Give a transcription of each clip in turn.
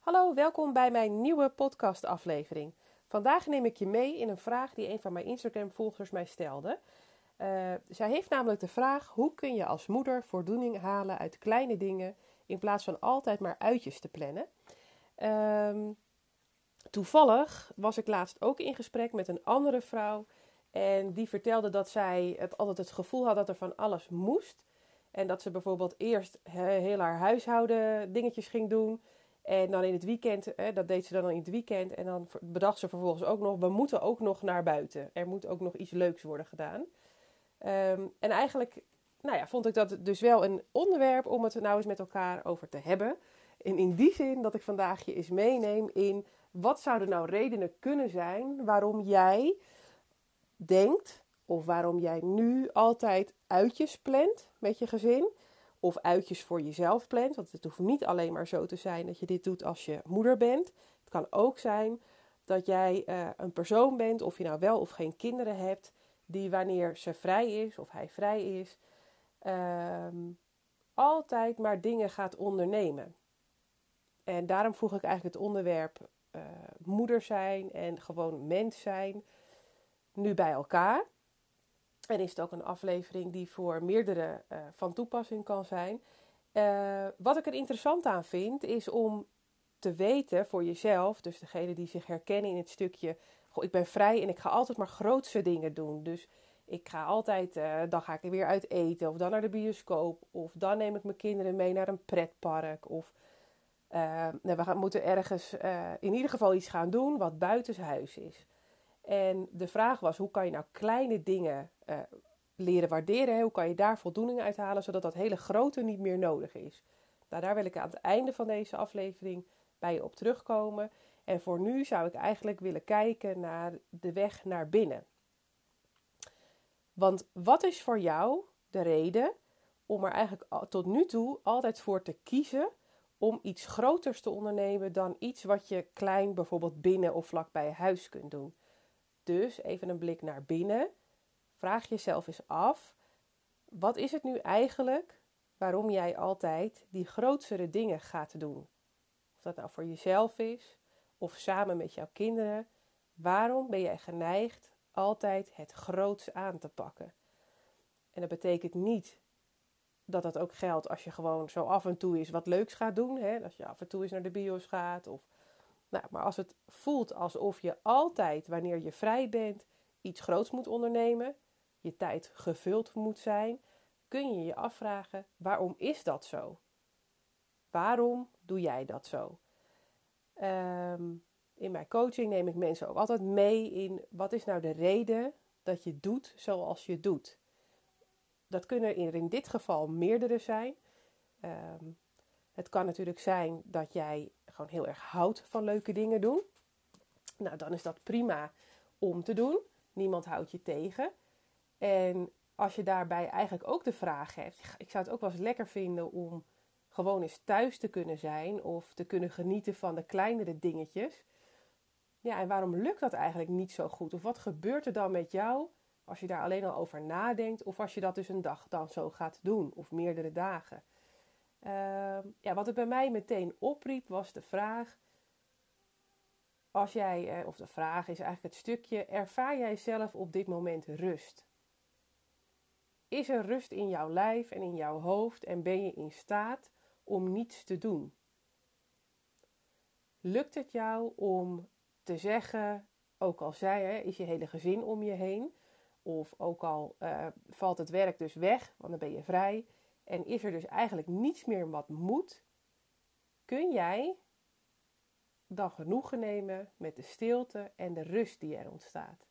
Hallo, welkom bij mijn nieuwe podcastaflevering. Vandaag neem ik je mee in een vraag die een van mijn Instagram-volgers mij stelde. Uh, zij heeft namelijk de vraag: hoe kun je als moeder voldoening halen uit kleine dingen in plaats van altijd maar uitjes te plannen? Uh, toevallig was ik laatst ook in gesprek met een andere vrouw en die vertelde dat zij altijd het gevoel had dat er van alles moest. En dat ze bijvoorbeeld eerst heel haar huishouden dingetjes ging doen. En dan in het weekend, dat deed ze dan in het weekend. En dan bedacht ze vervolgens ook nog, we moeten ook nog naar buiten. Er moet ook nog iets leuks worden gedaan. Ehm, en eigenlijk nou ja, vond ik dat dus wel een onderwerp om het nou eens met elkaar over te hebben. En in die zin dat ik vandaag je eens meeneem in wat zouden nou redenen kunnen zijn waarom jij denkt of waarom jij nu altijd uitjes plant met je gezin of uitjes voor jezelf plant. Want het hoeft niet alleen maar zo te zijn dat je dit doet als je moeder bent. Het kan ook zijn dat jij uh, een persoon bent, of je nou wel of geen kinderen hebt, die wanneer ze vrij is of hij vrij is, uh, altijd maar dingen gaat ondernemen. En daarom voeg ik eigenlijk het onderwerp uh, moeder zijn en gewoon mens zijn nu bij elkaar. En is het ook een aflevering die voor meerdere uh, van toepassing kan zijn. Uh, wat ik er interessant aan vind, is om te weten voor jezelf, dus degene die zich herkennen in het stukje, goh, ik ben vrij en ik ga altijd maar grootste dingen doen. Dus ik ga altijd, uh, dan ga ik weer uit eten, of dan naar de bioscoop, of dan neem ik mijn kinderen mee naar een pretpark, of nou, we moeten ergens in ieder geval iets gaan doen wat buitenshuis is. En de vraag was: hoe kan je nou kleine dingen uh, leren waarderen? Hoe kan je daar voldoening uit halen, zodat dat hele grote niet meer nodig is? Nou, daar wil ik aan het einde van deze aflevering bij je op terugkomen. En voor nu zou ik eigenlijk willen kijken naar de weg naar binnen. Want wat is voor jou de reden om er eigenlijk tot nu toe altijd voor te kiezen om iets groters te ondernemen dan iets wat je klein bijvoorbeeld binnen of vlak bij je huis kunt doen? Dus even een blik naar binnen. Vraag jezelf eens af: wat is het nu eigenlijk waarom jij altijd die grotere dingen gaat doen? Of dat nou voor jezelf is of samen met jouw kinderen. Waarom ben jij geneigd altijd het groots aan te pakken? En dat betekent niet dat dat ook geldt als je gewoon zo af en toe eens wat leuks gaat doen. Hè? Als je af en toe eens naar de bios gaat of nou, maar als het voelt alsof je altijd, wanneer je vrij bent, iets groots moet ondernemen, je tijd gevuld moet zijn, kun je je afvragen: waarom is dat zo? Waarom doe jij dat zo? Um, in mijn coaching neem ik mensen ook altijd mee in wat is nou de reden dat je doet zoals je doet. Dat kunnen er in dit geval meerdere zijn. Um, het kan natuurlijk zijn dat jij heel erg houdt van leuke dingen doen. Nou, dan is dat prima om te doen. Niemand houdt je tegen. En als je daarbij eigenlijk ook de vraag hebt, ik zou het ook wel eens lekker vinden om gewoon eens thuis te kunnen zijn of te kunnen genieten van de kleinere dingetjes. Ja, en waarom lukt dat eigenlijk niet zo goed? Of wat gebeurt er dan met jou als je daar alleen al over nadenkt of als je dat dus een dag dan zo gaat doen of meerdere dagen? Uh, ja, wat het bij mij meteen opriep was de vraag: als jij, eh, of de vraag is eigenlijk het stukje, ervaar jij zelf op dit moment rust? Is er rust in jouw lijf en in jouw hoofd en ben je in staat om niets te doen? Lukt het jou om te zeggen, ook al zij hè, is je hele gezin om je heen, of ook al uh, valt het werk dus weg, want dan ben je vrij, en is er dus eigenlijk niets meer wat moet, kun jij dan genoegen nemen met de stilte en de rust die er ontstaat.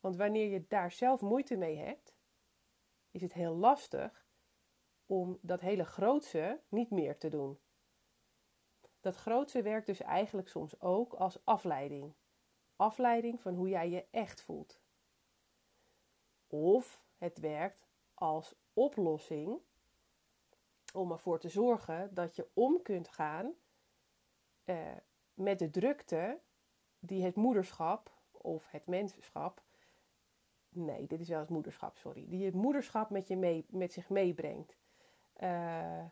Want wanneer je daar zelf moeite mee hebt, is het heel lastig om dat hele grootse niet meer te doen. Dat grootse werkt dus eigenlijk soms ook als afleiding. Afleiding van hoe jij je echt voelt. Of het werkt als oplossing om ervoor te zorgen dat je om kunt gaan uh, met de drukte die het moederschap of het mensenschap. Nee, dit is wel het moederschap, sorry. Die het moederschap met, je mee, met zich meebrengt. Uh,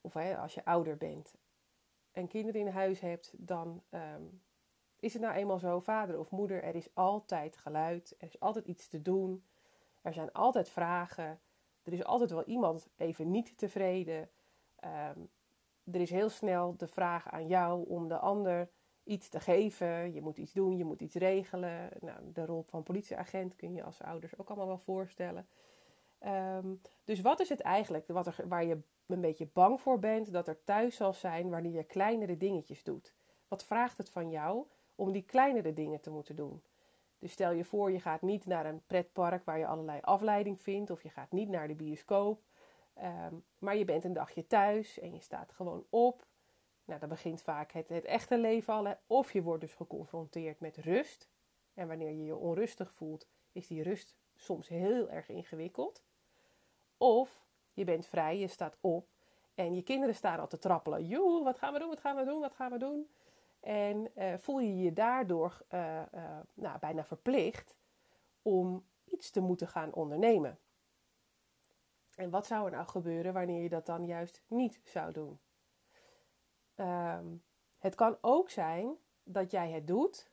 of hè, als je ouder bent. en kinderen in huis hebt, dan ehm, is het nou eenmaal zo, vader of moeder, er is altijd geluid, er is altijd iets te doen, er zijn altijd vragen, er is altijd wel iemand even niet tevreden. Ehm, er is heel snel de vraag aan jou om de ander iets te geven. Je moet iets doen, je moet iets regelen. Nou, de rol van politieagent kun je als ouders ook allemaal wel voorstellen. Ehm, dus wat is het eigenlijk wat er, waar je een beetje bang voor bent dat er thuis zal zijn wanneer je kleinere dingetjes doet? Wat vraagt het van jou om die kleinere dingen te moeten doen? Dus stel je voor, je gaat niet naar een pretpark waar je allerlei afleiding vindt, of je gaat niet naar de bioscoop, ehm, maar je bent een dagje thuis en je staat gewoon op. Nou, dan begint vaak het, het echte leven al. Of je wordt dus geconfronteerd met rust. En wanneer je je onrustig voelt, is die rust soms heel erg ingewikkeld. Of je bent vrij, je staat op en je kinderen staan al te trappelen. Joe, wat gaan we doen, wat gaan we doen, wat gaan we doen? En uh, voel je je daardoor uh, uh, nou, bijna verplicht om iets te moeten gaan ondernemen. En wat zou er nou gebeuren wanneer je dat dan juist niet zou doen? Um, het kan ook zijn dat jij het doet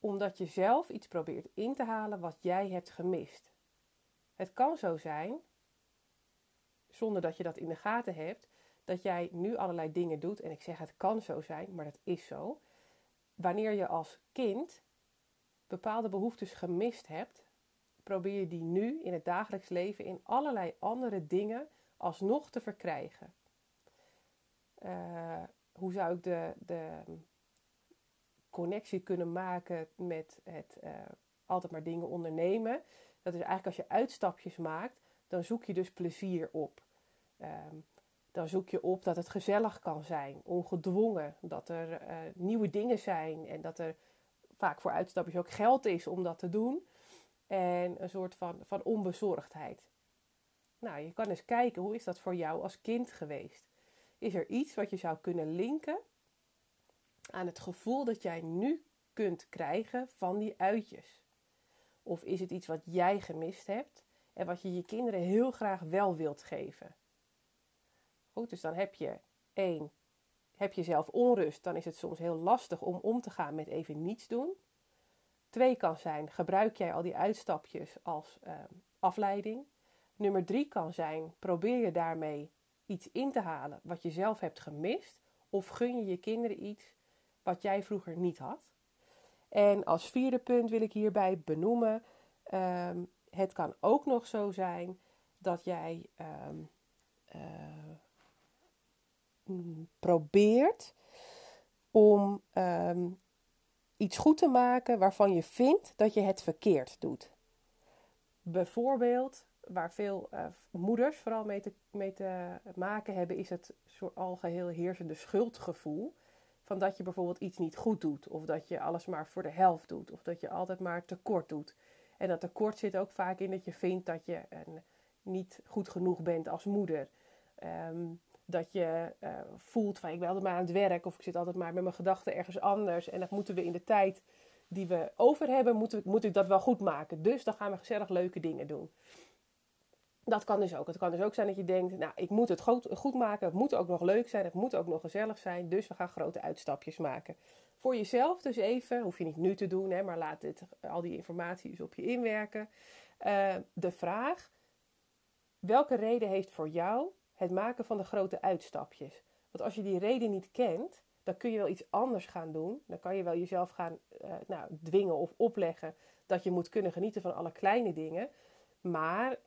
omdat je zelf iets probeert in te halen wat jij hebt gemist. Het kan zo zijn, zonder dat je dat in de gaten hebt, dat jij nu allerlei dingen doet. En ik zeg het kan zo zijn, maar dat is zo. Wanneer je als kind bepaalde behoeftes gemist hebt, probeer je die nu in het dagelijks leven in allerlei andere dingen alsnog te verkrijgen. Uh, hoe zou ik de, de connectie kunnen maken met het uh, altijd maar dingen ondernemen? Dat is eigenlijk als je uitstapjes maakt, dan zoek je dus plezier op. Um, dan zoek je op dat het gezellig kan zijn, ongedwongen, dat er uh, nieuwe dingen zijn en dat er vaak voor uitstapjes ook geld is om dat te doen. En een soort van, van onbezorgdheid. Nou, je kan eens kijken, hoe is dat voor jou als kind geweest? Is er iets wat je zou kunnen linken aan het gevoel dat jij nu kunt krijgen van die uitjes? Of is het iets wat jij gemist hebt en wat je je kinderen heel graag wel wilt geven? Dus dan heb je één, heb je zelf onrust, dan is het soms heel lastig om om te gaan met even niets doen. Twee kan zijn, gebruik jij al die uitstapjes als uh, afleiding. Nummer drie kan zijn, probeer je daarmee iets in te halen wat je zelf hebt gemist. Of gun je je kinderen iets wat jij vroeger niet had. En als vierde punt wil ik hierbij benoemen: um, het kan ook nog zo zijn dat jij uh, probeert om um, iets goed te maken waarvan je vindt dat je het verkeerd doet. Bijvoorbeeld, waar veel uh, moeders vooral mee te, maken hebben, is het soort algeheel heersende schuldgevoel. Van dat je bijvoorbeeld iets niet goed doet, of dat je alles maar voor de helft doet, of dat je altijd maar tekort doet. En dat tekort zit ook vaak in dat je vindt dat je een, niet goed genoeg bent als moeder. Um, dat je uh, voelt van ik ben altijd maar aan het werk of ik zit altijd maar met mijn gedachten ergens anders. En dat moeten we in de tijd die we over hebben, moet, moet ik dat wel goed maken. Dus dan gaan we gezellig leuke dingen doen. Dat kan dus ook. Het kan dus ook zijn dat je denkt, nou, ik moet het goed, goed maken. Het moet ook nog leuk zijn. Het moet ook nog gezellig zijn. Dus we gaan grote uitstapjes maken. Voor jezelf dus even, hoef je niet nu te doen, hè, maar laat dit, al die informatie dus op je inwerken. Uh, de vraag, welke reden heeft voor jou het maken van de grote uitstapjes? Want als je die reden niet kent, dan kun je wel iets anders gaan doen. Dan kan je wel jezelf gaan uh, nou, dwingen of opleggen dat je moet kunnen genieten van alle kleine dingen. Maar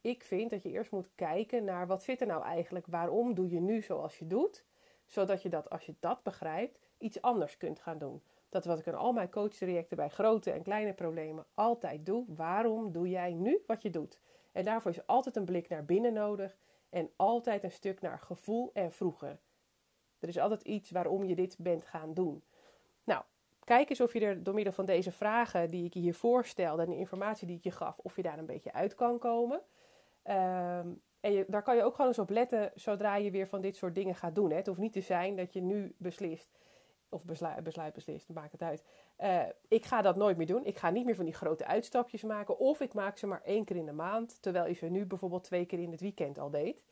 ik vind dat je eerst moet kijken naar wat zit er nou eigenlijk? Waarom doe je nu zoals je doet? Zodat je dat, als je dat begrijpt, iets anders kunt gaan doen. Dat wat ik in al mijn coachtrajecten bij grote en kleine problemen altijd doe. Waarom doe jij nu wat je doet? En daarvoor is altijd een blik naar binnen nodig en altijd een stuk naar gevoel en vroeger. Er is altijd iets waarom je dit bent gaan doen. Nou, kijk eens of je er door middel van deze vragen die ik je hier voorstelde en de informatie die ik je gaf, of je daar een beetje uit kan komen. Um, en daar kan je ook gewoon eens op letten zodra je weer van dit soort dingen gaat doen. Hè. Het hoeft niet te zijn dat je nu beslist, of besluit, beslist, maakt het uit. Uh, ik ga dat nooit meer doen. Ik ga niet meer van die grote uitstapjes maken. Of ik maak ze maar één keer in de maand, terwijl je ze nu bijvoorbeeld twee keer in het weekend al deed.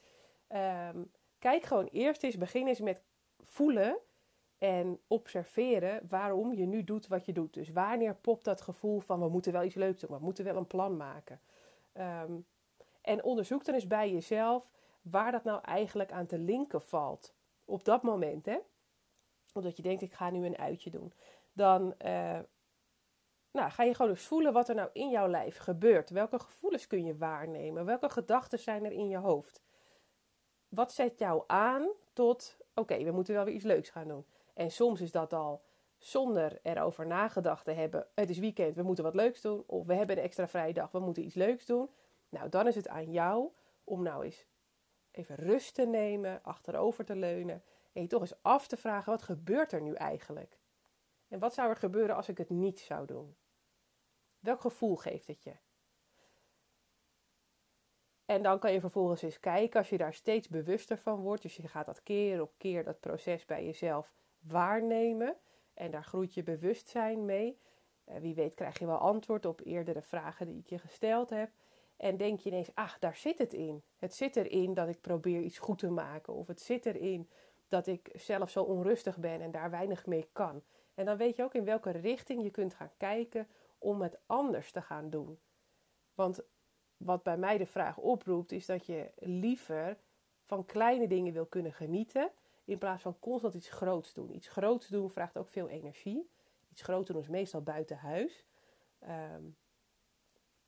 Um, kijk gewoon eerst eens, begin eens met voelen en observeren waarom je nu doet wat je doet. Dus wanneer popt dat gevoel van we moeten wel iets leuks doen, we moeten wel een plan maken. Ehm, en onderzoek dan eens bij jezelf waar dat nou eigenlijk aan te linken valt. Op dat moment, hè. Omdat je denkt, ik ga nu een uitje doen. Dan uh, nou, ga je gewoon eens voelen wat er nou in jouw lijf gebeurt. Welke gevoelens kun je waarnemen? Welke gedachten zijn er in je hoofd? Wat zet jou aan tot, oké, we moeten wel weer iets leuks gaan doen. En soms is dat al zonder erover nagedacht te hebben. Het is weekend, we moeten wat leuks doen. Of we hebben een extra vrije dag, we moeten iets leuks doen. Nou, dan is het aan jou om nou eens even rust te nemen, achterover te leunen. En je toch eens af te vragen, wat gebeurt er nu eigenlijk? En wat zou er gebeuren als ik het niet zou doen? Welk gevoel geeft het je? En dan kan je vervolgens eens kijken, als je daar steeds bewuster van wordt, dus je gaat dat keer op keer dat proces bij jezelf waarnemen en daar groeit je bewustzijn mee. Eh, wie weet krijg je wel antwoord op eerdere vragen die ik je gesteld heb. En denk je ineens, ach, daar zit het in. Het zit erin dat ik probeer iets goed te maken. Of het zit erin dat ik zelf zo onrustig ben en daar weinig mee kan. En dan weet je ook in welke richting je kunt gaan kijken om het anders te gaan doen. Want wat bij mij de vraag oproept, is dat je liever van kleine dingen wil kunnen genieten. In plaats van constant iets groots doen. Iets groots doen vraagt ook veel energie. Iets groots doen is meestal buiten huis. Ehm,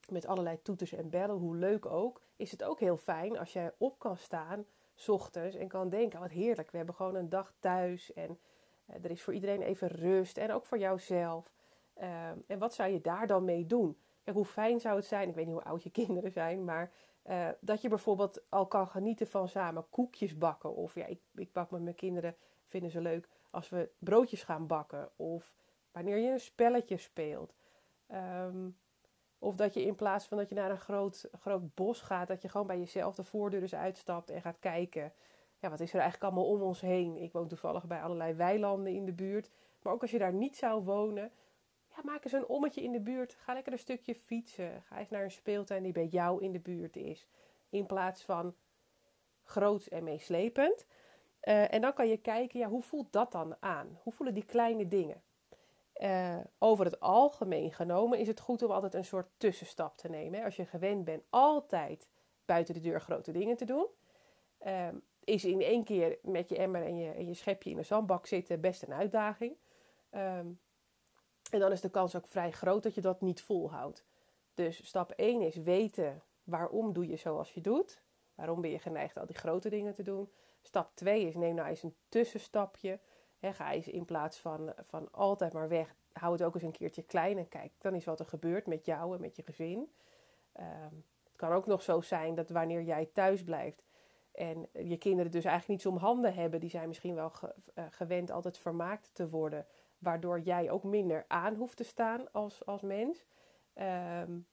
met allerlei toeters en bellen, hoe leuk ook. Is het ook heel fijn als jij op kan staan, ochtends, en kan denken: wat heerlijk, we hebben gewoon een dag thuis. En eh, er is voor iedereen even rust. En ook voor jouzelf. Ehm, en wat zou je daar dan mee doen? Kijk, hoe fijn zou het zijn, ik weet niet hoe oud je kinderen zijn, maar uh, dat je bijvoorbeeld al kan genieten van samen koekjes bakken. Of ja, ik, ik bak met mijn kinderen, vinden ze leuk als we broodjes gaan bakken. Of wanneer je een spelletje speelt. Um, of dat je in plaats van dat je naar een groot, groot bos gaat, dat je gewoon bij jezelf de voordeur eens uitstapt en gaat kijken. Ja, wat is er eigenlijk allemaal om ons heen? Ik woon toevallig bij allerlei weilanden in de buurt. Maar ook als je daar niet zou wonen, ja, maak eens een ommetje in de buurt. Ga lekker een stukje fietsen. Ga eens naar een speeltuin die bij jou in de buurt is. In plaats van groot en meeslepend. Uh, en dan kan je kijken, ja, hoe voelt dat dan aan? Hoe voelen die kleine dingen? Uh, over het algemeen genomen is het goed om altijd een soort tussenstap te nemen. Als je gewend bent altijd buiten de deur grote dingen te doen, uh, is in één keer met je emmer en je, en je schepje in een zandbak zitten best een uitdaging. Um, en dan is de kans ook vrij groot dat je dat niet volhoudt. Dus stap 1 is weten waarom doe je zoals je doet. Waarom ben je geneigd al die grote dingen te doen. Stap 2 is neem nou eens een tussenstapje. Ga eens in plaats van, van altijd maar weg, hou het ook eens een keertje klein en kijk dan is wat er gebeurt met jou en met je gezin. Um, het kan ook nog zo zijn dat wanneer jij thuis blijft en je kinderen dus eigenlijk niets om handen hebben, die zijn misschien wel eh, gewend altijd vermaakt te worden waardoor jij ook minder aan hoeft te staan als, als mens. Um,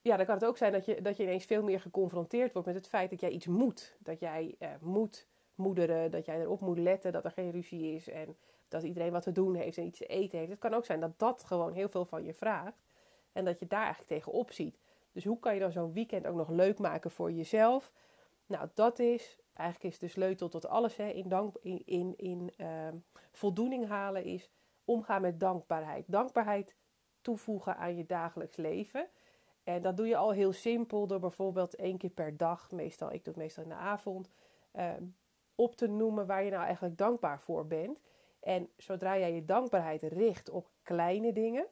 ja, dan kan het ook zijn dat je, dat je ineens veel meer geconfronteerd wordt met het feit dat jij iets moet. Dat jij uh, moet moederen, dat jij erop moet letten dat er geen ruzie is en dat iedereen wat te doen heeft en iets te eten heeft. Het kan ook zijn dat dat gewoon heel veel van je vraagt en dat je daar eigenlijk tegenop ziet. Dus hoe kan je dan zo'n weekend ook nog leuk maken voor jezelf? Nou, dat is eigenlijk is de sleutel tot alles hè, in, dank, in, in, in ehm, voldoening halen is omgaan met dankbaarheid. Dankbaarheid toevoegen aan je dagelijks leven. En dat doe je al heel simpel door bijvoorbeeld één keer per dag, meestal, ik doe het meestal in de avond, ehm, op te noemen waar je nou eigenlijk dankbaar voor bent. En zodra jij je dankbaarheid richt op kleine dingen,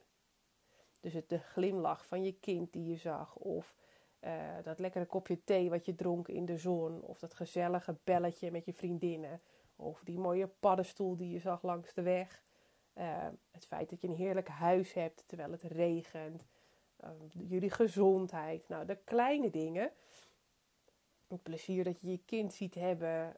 dus het de glimlach van je kind die je zag, of uh, dat lekkere kopje thee wat je dronk in de zon. Of dat gezellige belletje met je vriendinnen. Of die mooie paddenstoel die je zag langs de weg. Uh, het feit dat je een heerlijk huis hebt terwijl het regent. Uh, jullie gezondheid. Nou, de kleine dingen. Het plezier dat je je kind ziet hebben.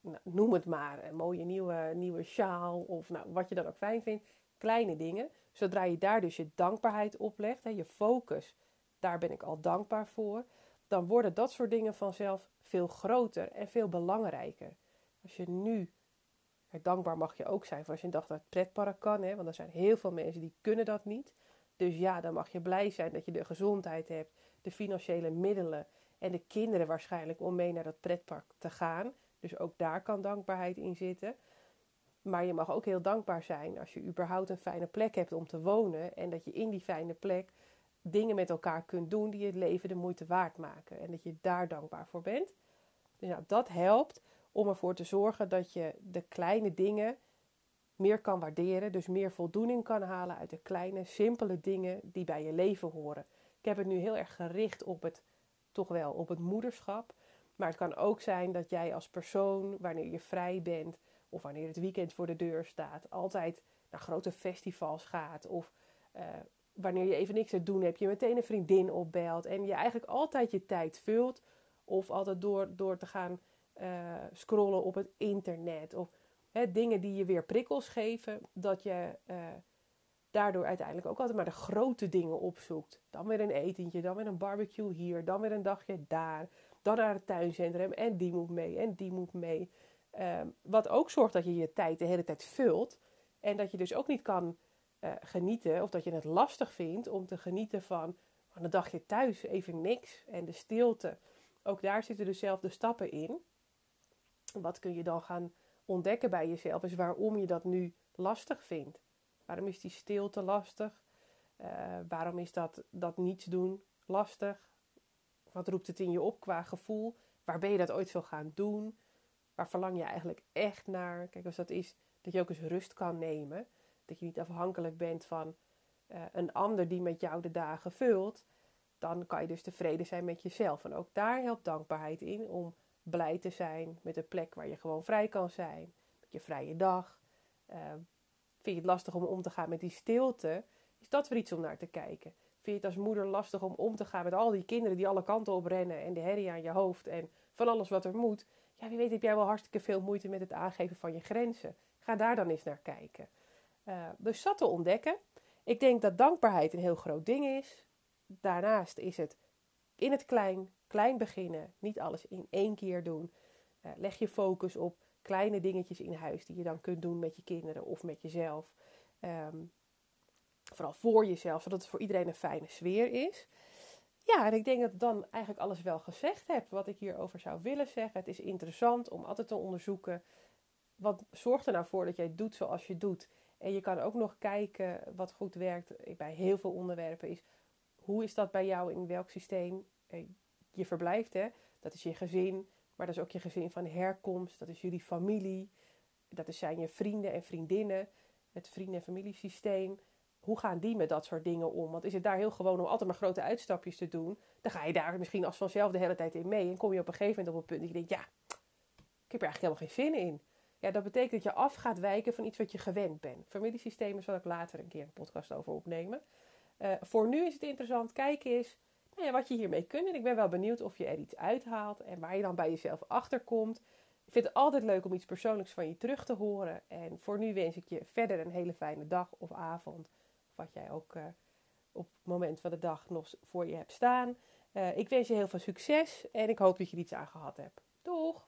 Nou, noem het maar. Een mooie nieuwe, nieuwe sjaal. Of nou, wat je dan ook fijn vindt. Kleine dingen. Zodra je daar dus je dankbaarheid op legt. Hè, je focus daar ben ik al dankbaar voor, dan worden dat soort dingen vanzelf veel groter en veel belangrijker. Als je nu, dankbaar mag je ook zijn voor als je dacht dat het pretpark kan, hè, want er zijn heel veel mensen die kunnen dat niet. Dus ja, dan mag je blij zijn dat je de gezondheid hebt, de financiële middelen En de kinderen waarschijnlijk om mee naar dat pretpark te gaan. Dus ook daar kan dankbaarheid in zitten. Maar je mag ook heel dankbaar zijn als je überhaupt een fijne plek hebt om te wonen. En dat je in die fijne plek dingen met elkaar kunt doen die het leven de moeite waard maken. En dat je daar dankbaar voor bent. Dus nou, dat helpt om ervoor te zorgen dat je de kleine dingen meer kan waarderen. Dus meer voldoening kan halen uit de kleine, simpele dingen die bij je leven horen. Ik heb het nu heel erg gericht op het, toch wel, op het moederschap. Maar het kan ook zijn dat jij als persoon, wanneer je vrij bent of wanneer het weekend voor de deur staat, altijd naar grote festivals gaat. Of uh, wanneer je even niks te doen hebt, je meteen een vriendin opbelt. En je eigenlijk altijd je tijd vult. Of altijd door, door te gaan uh, scrollen op het internet. Of hè, dingen die je weer prikkels geven. Dat je uh, daardoor uiteindelijk ook altijd maar de grote dingen opzoekt. Dan weer een etentje, dan weer een barbecue hier, dan weer een dagje daar. Dan naar het tuincentrum en die moet mee en die moet mee. Uh, wat ook zorgt dat je je tijd de hele tijd vult. En dat je dus ook niet kan uh, genieten, of dat je het lastig vindt om te genieten van, van een dagje thuis, even niks en de stilte. Ook daar zitten dezelfde stappen in. Wat kun je dan gaan ontdekken bij jezelf, is waarom je dat nu lastig vindt. Waarom is die stilte lastig? Uh, waarom is dat, dat niets doen lastig? Wat roept het in je op qua gevoel? Waar ben je dat ooit veel gaan doen? Waar verlang je eigenlijk echt naar? Kijk, als dat is dat je ook eens rust kan nemen. Dat je niet afhankelijk bent van uh, een ander die met jou de dagen vult. Dan kan je dus tevreden zijn met jezelf. En ook daar helpt dankbaarheid in om blij te zijn met een plek waar je gewoon vrij kan zijn. Met je vrije dag. Uh, vind je het lastig om om te gaan met die stilte? Is dat weer iets om naar te kijken? Vind je het als moeder lastig om om te gaan met al die kinderen die alle kanten op rennen en de herrie aan je hoofd en van alles wat er moet? Ja, wie weet heb jij wel hartstikke veel moeite met het aangeven van je grenzen. Ga daar dan eens naar kijken. Uh, dus dat te ontdekken. Ik denk dat dankbaarheid een heel groot ding is. Daarnaast is het in het klein, klein beginnen. Niet alles in één keer doen. Uh, leg je focus op kleine dingetjes in huis die je dan kunt doen met je kinderen of met jezelf. Um, vooral voor jezelf, zodat het voor iedereen een fijne sfeer is. Ja, en ik denk dat ik dan eigenlijk alles wel gezegd heb wat ik hierover zou willen zeggen. Het is interessant om altijd te onderzoeken. Wat zorgt er nou voor dat jij doet zoals je doet? En je kan ook nog kijken wat goed werkt bij heel veel onderwerpen. Is hoe is dat bij jou in welk systeem eh, je verblijft? Hè? Dat is je gezin, maar dat is ook je gezin van herkomst. Dat is jullie familie. Dat zijn je vrienden en vriendinnen. Het vrienden- en familiesysteem. Hoe gaan die met dat soort dingen om? Want is het daar heel gewoon om altijd maar grote uitstapjes te doen? Dan ga je daar misschien als vanzelf de hele tijd in mee. En kom je op een gegeven moment op een punt dat je denkt: ja, ik heb er eigenlijk helemaal geen zin in. Ja, dat betekent dat je af gaat wijken van iets wat je gewend bent. Familiesystemen zal ik later een keer een podcast over opnemen. Uh, voor nu is het interessant. Kijk eens nou ja, wat je hiermee kunt. En ik ben wel benieuwd of je er iets uithaalt en waar je dan bij jezelf achter komt. Ik vind het altijd leuk om iets persoonlijks van je terug te horen. En voor nu wens ik je verder een hele fijne dag of avond. Of wat jij ook uh, op het moment van de dag nog voor je hebt staan. Uh, ik wens je heel veel succes en ik hoop dat je er iets aan gehad hebt. Doeg!